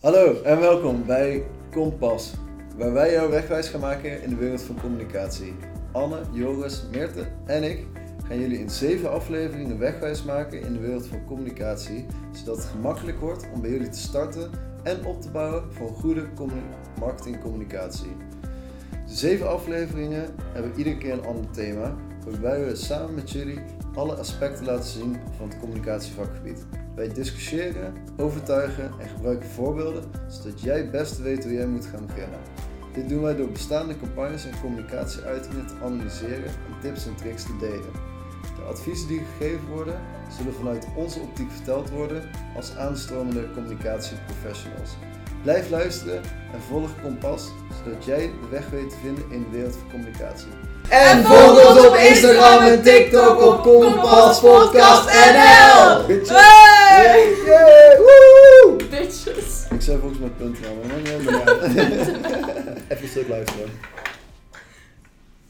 Hallo en welkom bij Kompas, waar wij jou wegwijs gaan maken in de wereld van communicatie. Anne, Joris, Meerte en ik gaan jullie in zeven afleveringen wegwijs maken in de wereld van communicatie, zodat het gemakkelijk wordt om bij jullie te starten en op te bouwen voor goede marketingcommunicatie. Zeven afleveringen hebben iedere keer een ander thema, waarbij we samen met jullie alle aspecten laten zien van het communicatievakgebied. Wij discussiëren, overtuigen en gebruiken voorbeelden, zodat jij het beste weet hoe jij moet gaan beginnen. Dit doen wij door bestaande campagnes en communicatieuitingen te analyseren en tips en tricks te delen. De adviezen die gegeven worden, zullen vanuit onze optiek verteld worden als aanstromende communicatieprofessionals. Blijf luisteren en volg Kompas, zodat jij de weg weet te vinden in de wereld van communicatie. En volg ons op Instagram en TikTok op Kompas Podcast NL. Bitches. Hey! Yeah, yeah, woe! Bitches. Ik zei volgens mij punten aan, maar uit. Even een stuk luisteren.